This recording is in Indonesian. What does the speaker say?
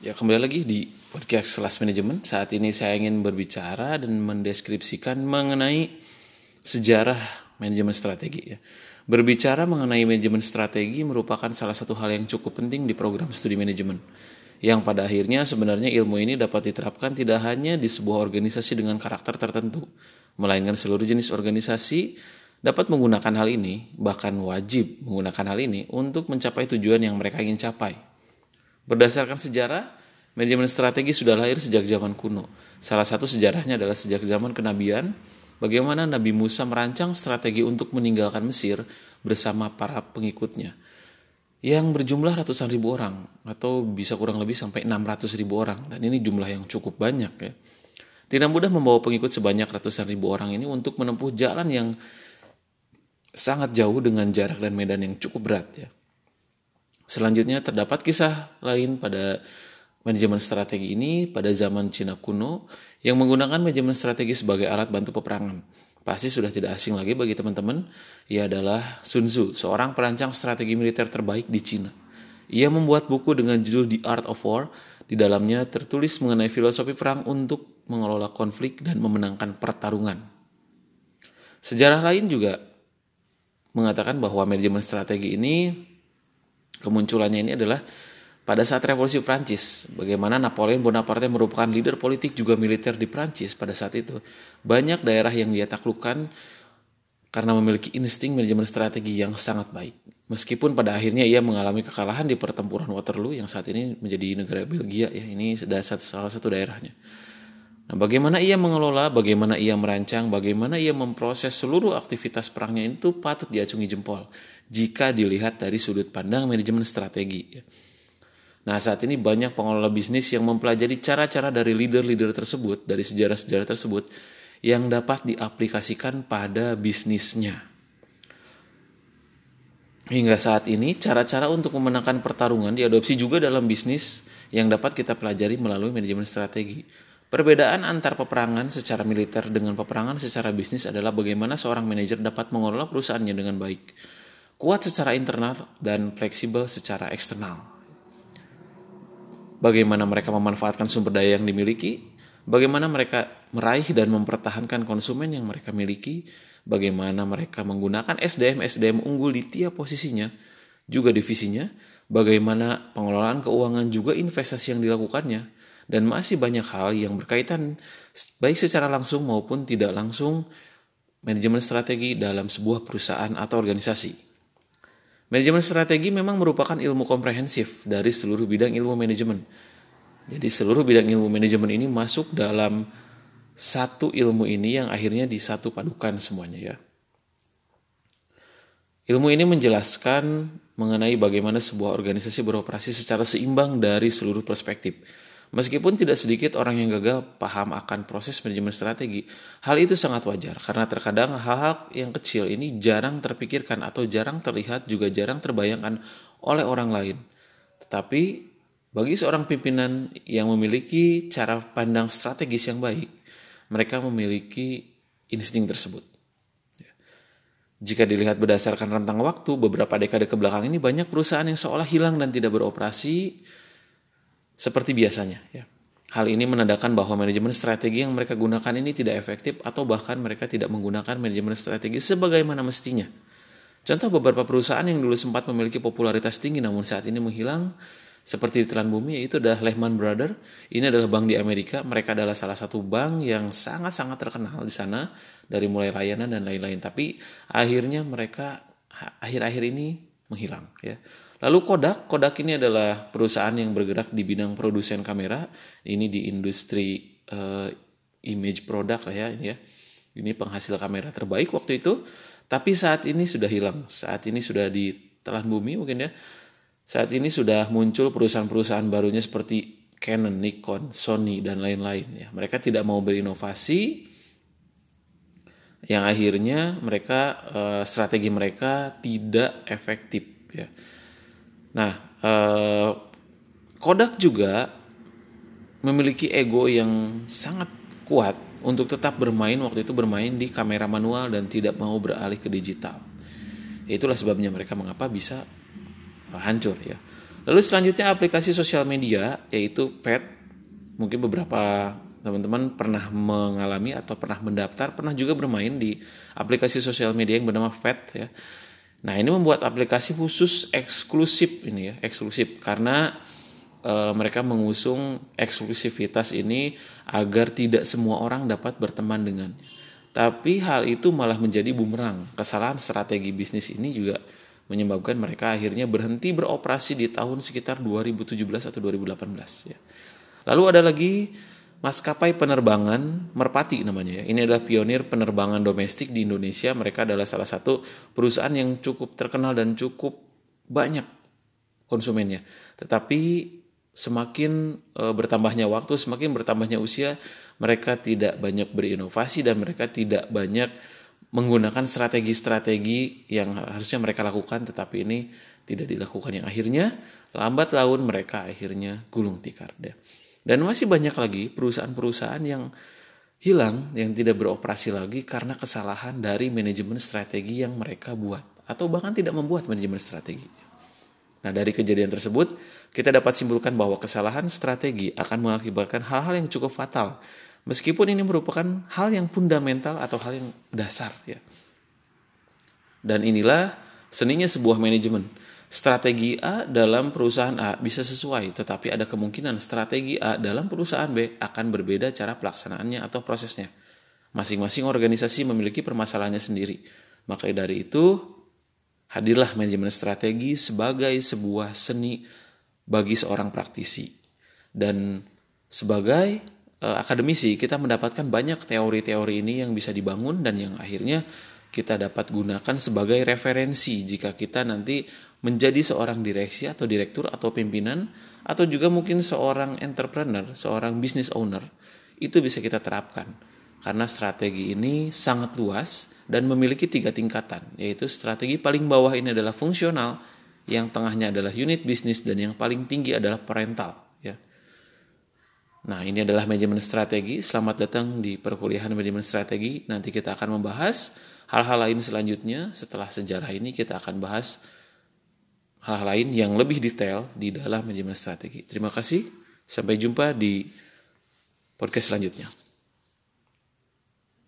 Ya kembali lagi di podcast Kelas Manajemen. Saat ini saya ingin berbicara dan mendeskripsikan mengenai sejarah manajemen strategi ya. Berbicara mengenai manajemen strategi merupakan salah satu hal yang cukup penting di program studi manajemen. Yang pada akhirnya sebenarnya ilmu ini dapat diterapkan tidak hanya di sebuah organisasi dengan karakter tertentu, melainkan seluruh jenis organisasi dapat menggunakan hal ini, bahkan wajib menggunakan hal ini untuk mencapai tujuan yang mereka ingin capai. Berdasarkan sejarah, manajemen strategi sudah lahir sejak zaman kuno. Salah satu sejarahnya adalah sejak zaman kenabian, bagaimana Nabi Musa merancang strategi untuk meninggalkan Mesir bersama para pengikutnya yang berjumlah ratusan ribu orang atau bisa kurang lebih sampai 600 ribu orang dan ini jumlah yang cukup banyak ya. Tidak mudah membawa pengikut sebanyak ratusan ribu orang ini untuk menempuh jalan yang sangat jauh dengan jarak dan medan yang cukup berat ya. Selanjutnya terdapat kisah lain pada manajemen strategi ini pada zaman Cina kuno yang menggunakan manajemen strategi sebagai alat bantu peperangan. Pasti sudah tidak asing lagi bagi teman-teman, ia adalah Sun Tzu, seorang perancang strategi militer terbaik di Cina. Ia membuat buku dengan judul The Art of War. Di dalamnya tertulis mengenai filosofi perang untuk mengelola konflik dan memenangkan pertarungan. Sejarah lain juga mengatakan bahwa manajemen strategi ini kemunculannya ini adalah pada saat revolusi Prancis, bagaimana Napoleon Bonaparte merupakan leader politik juga militer di Prancis pada saat itu. Banyak daerah yang dia taklukkan karena memiliki insting manajemen strategi yang sangat baik. Meskipun pada akhirnya ia mengalami kekalahan di pertempuran Waterloo yang saat ini menjadi negara Belgia ya, ini sudah salah satu daerahnya. Nah, bagaimana ia mengelola, bagaimana ia merancang, bagaimana ia memproses seluruh aktivitas perangnya itu patut diacungi jempol jika dilihat dari sudut pandang manajemen strategi. Nah, saat ini banyak pengelola bisnis yang mempelajari cara-cara dari leader-leader tersebut, dari sejarah-sejarah tersebut yang dapat diaplikasikan pada bisnisnya. Hingga saat ini, cara-cara untuk memenangkan pertarungan diadopsi juga dalam bisnis yang dapat kita pelajari melalui manajemen strategi. Perbedaan antar peperangan secara militer dengan peperangan secara bisnis adalah bagaimana seorang manajer dapat mengelola perusahaannya dengan baik, kuat secara internal, dan fleksibel secara eksternal. Bagaimana mereka memanfaatkan sumber daya yang dimiliki, bagaimana mereka meraih dan mempertahankan konsumen yang mereka miliki, bagaimana mereka menggunakan SDM-SDM unggul di tiap posisinya, juga divisinya, bagaimana pengelolaan keuangan juga investasi yang dilakukannya, dan masih banyak hal yang berkaitan baik secara langsung maupun tidak langsung manajemen strategi dalam sebuah perusahaan atau organisasi. Manajemen strategi memang merupakan ilmu komprehensif dari seluruh bidang ilmu manajemen. Jadi seluruh bidang ilmu manajemen ini masuk dalam satu ilmu ini yang akhirnya disatu padukan semuanya ya. Ilmu ini menjelaskan mengenai bagaimana sebuah organisasi beroperasi secara seimbang dari seluruh perspektif Meskipun tidak sedikit orang yang gagal paham akan proses manajemen strategi, hal itu sangat wajar karena terkadang hal-hal yang kecil ini jarang terpikirkan atau jarang terlihat juga jarang terbayangkan oleh orang lain. Tetapi bagi seorang pimpinan yang memiliki cara pandang strategis yang baik, mereka memiliki insting tersebut. Jika dilihat berdasarkan rentang waktu, beberapa dekade ke belakang ini banyak perusahaan yang seolah hilang dan tidak beroperasi seperti biasanya ya. Hal ini menandakan bahwa manajemen strategi yang mereka gunakan ini tidak efektif atau bahkan mereka tidak menggunakan manajemen strategi sebagaimana mestinya. Contoh beberapa perusahaan yang dulu sempat memiliki popularitas tinggi namun saat ini menghilang seperti di telan bumi yaitu adalah Lehman Brothers. Ini adalah bank di Amerika. Mereka adalah salah satu bank yang sangat-sangat terkenal di sana dari mulai layanan dan lain-lain. Tapi akhirnya mereka akhir-akhir ini menghilang ya. Lalu Kodak, Kodak ini adalah perusahaan yang bergerak di bidang produsen kamera. Ini di industri uh, image product lah ya ini ya. Ini penghasil kamera terbaik waktu itu. Tapi saat ini sudah hilang. Saat ini sudah ditelan bumi mungkin ya. Saat ini sudah muncul perusahaan-perusahaan barunya seperti Canon, Nikon, Sony dan lain-lain ya. Mereka tidak mau berinovasi yang akhirnya mereka uh, strategi mereka tidak efektif ya Nah, eh, Kodak juga memiliki ego yang sangat kuat untuk tetap bermain waktu itu bermain di kamera manual dan tidak mau beralih ke digital. Itulah sebabnya mereka mengapa bisa hancur ya. Lalu selanjutnya aplikasi sosial media yaitu Pet. Mungkin beberapa teman-teman pernah mengalami atau pernah mendaftar, pernah juga bermain di aplikasi sosial media yang bernama Pet ya. Nah, ini membuat aplikasi khusus eksklusif ini ya, eksklusif karena e, mereka mengusung eksklusivitas ini agar tidak semua orang dapat berteman dengannya. Tapi hal itu malah menjadi bumerang. Kesalahan strategi bisnis ini juga menyebabkan mereka akhirnya berhenti beroperasi di tahun sekitar 2017 atau 2018 ya. Lalu ada lagi maskapai penerbangan Merpati namanya ya. Ini adalah pionir penerbangan domestik di Indonesia. Mereka adalah salah satu perusahaan yang cukup terkenal dan cukup banyak konsumennya. Tetapi semakin e, bertambahnya waktu, semakin bertambahnya usia, mereka tidak banyak berinovasi dan mereka tidak banyak menggunakan strategi-strategi yang harusnya mereka lakukan tetapi ini tidak dilakukan yang akhirnya lambat laun mereka akhirnya gulung tikar deh. Dan masih banyak lagi perusahaan-perusahaan yang hilang, yang tidak beroperasi lagi karena kesalahan dari manajemen strategi yang mereka buat. Atau bahkan tidak membuat manajemen strategi. Nah dari kejadian tersebut, kita dapat simpulkan bahwa kesalahan strategi akan mengakibatkan hal-hal yang cukup fatal. Meskipun ini merupakan hal yang fundamental atau hal yang dasar ya. Dan inilah seninya sebuah manajemen strategi A dalam perusahaan A bisa sesuai, tetapi ada kemungkinan strategi A dalam perusahaan B akan berbeda cara pelaksanaannya atau prosesnya. Masing-masing organisasi memiliki permasalahannya sendiri. Maka dari itu, hadirlah manajemen strategi sebagai sebuah seni bagi seorang praktisi. Dan sebagai uh, akademisi, kita mendapatkan banyak teori-teori ini yang bisa dibangun dan yang akhirnya kita dapat gunakan sebagai referensi jika kita nanti menjadi seorang direksi atau direktur atau pimpinan atau juga mungkin seorang entrepreneur, seorang business owner, itu bisa kita terapkan. Karena strategi ini sangat luas dan memiliki tiga tingkatan, yaitu strategi paling bawah ini adalah fungsional, yang tengahnya adalah unit bisnis dan yang paling tinggi adalah parental. Nah ini adalah manajemen strategi. Selamat datang di perkuliahan manajemen strategi. Nanti kita akan membahas hal-hal lain selanjutnya. Setelah sejarah ini kita akan bahas hal-hal lain yang lebih detail di dalam manajemen strategi. Terima kasih, sampai jumpa di podcast selanjutnya.